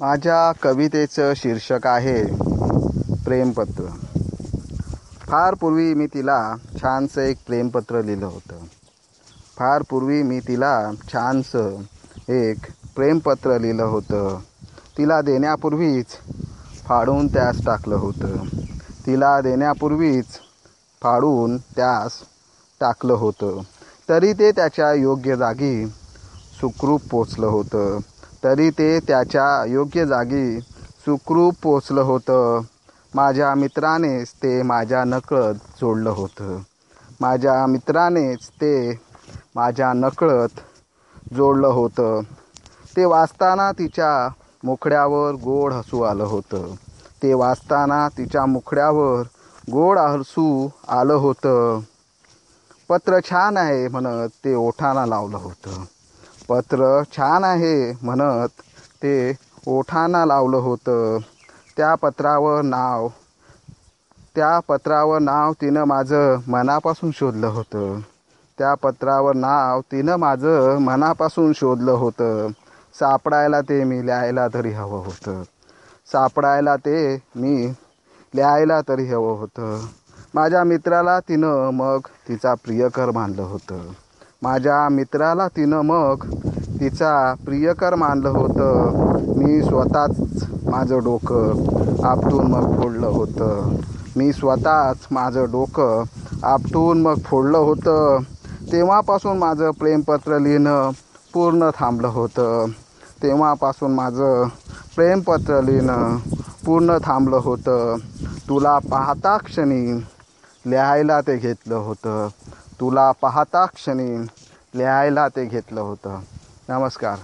माझ्या कवितेचं शीर्षक आहे प्रेमपत्र. फार पूर्वी मी तिला छानसं एक प्रेमपत्र लिहिलं होतं. फार पूर्वी मी तिला छानसं एक प्रेमपत्र लिहिलं होतं. तिला देण्यापूर्वीच फाडून त्यास टाकलं होतं. तिला देण्यापूर्वीच फाडून त्यास टाकलं होतं. तरी ते त्याच्या योग्य जागी सुखरूप पोचलं होतं. तरी ते त्याच्या योग्य जागी सुखरूप पोचलं होतं. माझ्या मित्रानेच ते माझ्या नकळत जोडलं होतं. माझ्या मित्रानेच ते माझ्या नकळत जोडलं होतं. ते वाचताना तिच्या मुखड्यावर गोड हसू आलं होतं. ते वाचताना तिच्या मुखड्यावर गोड हसू आलं होतं. पत्र छान आहे म्हणत ते ओठाना लावलं होतं. पत्र छान आहे म्हणत ते ओठांना लावलं होतं. त्या पत्रावर नाव त्या पत्रावर नाव तिनं माझं मनापासून शोधलं होतं. त्या पत्रावर नाव तिनं माझं मनापासून शोधलं होतं. सापडायला ते मी लिहायला तरी हवं होतं. सापडायला ते मी लिहायला तरी हवं होतं. माझ्या मित्राला तिनं मग तिचा प्रियकर मानलं होतं. माझ्या मित्राला तिनं मग तिचा प्रियकर मानलं होतं. मी स्वतःच माझं डोकं आपटून मग फोडलं होतं. मी स्वतःच माझं डोकं आपटून मग फोडलं होतं. तेव्हापासून माझं प्रेमपत्र लिहिणं पूर्ण थांबलं होतं. तेव्हापासून माझं प्रेमपत्र लिहिणं पूर्ण थांबलं होतं. तुला पाहता क्षणी लिहायला ते घेतलं होतं. तुला पाहता क्षणी लिहायला ते घेतलं होतं. नमस्कार.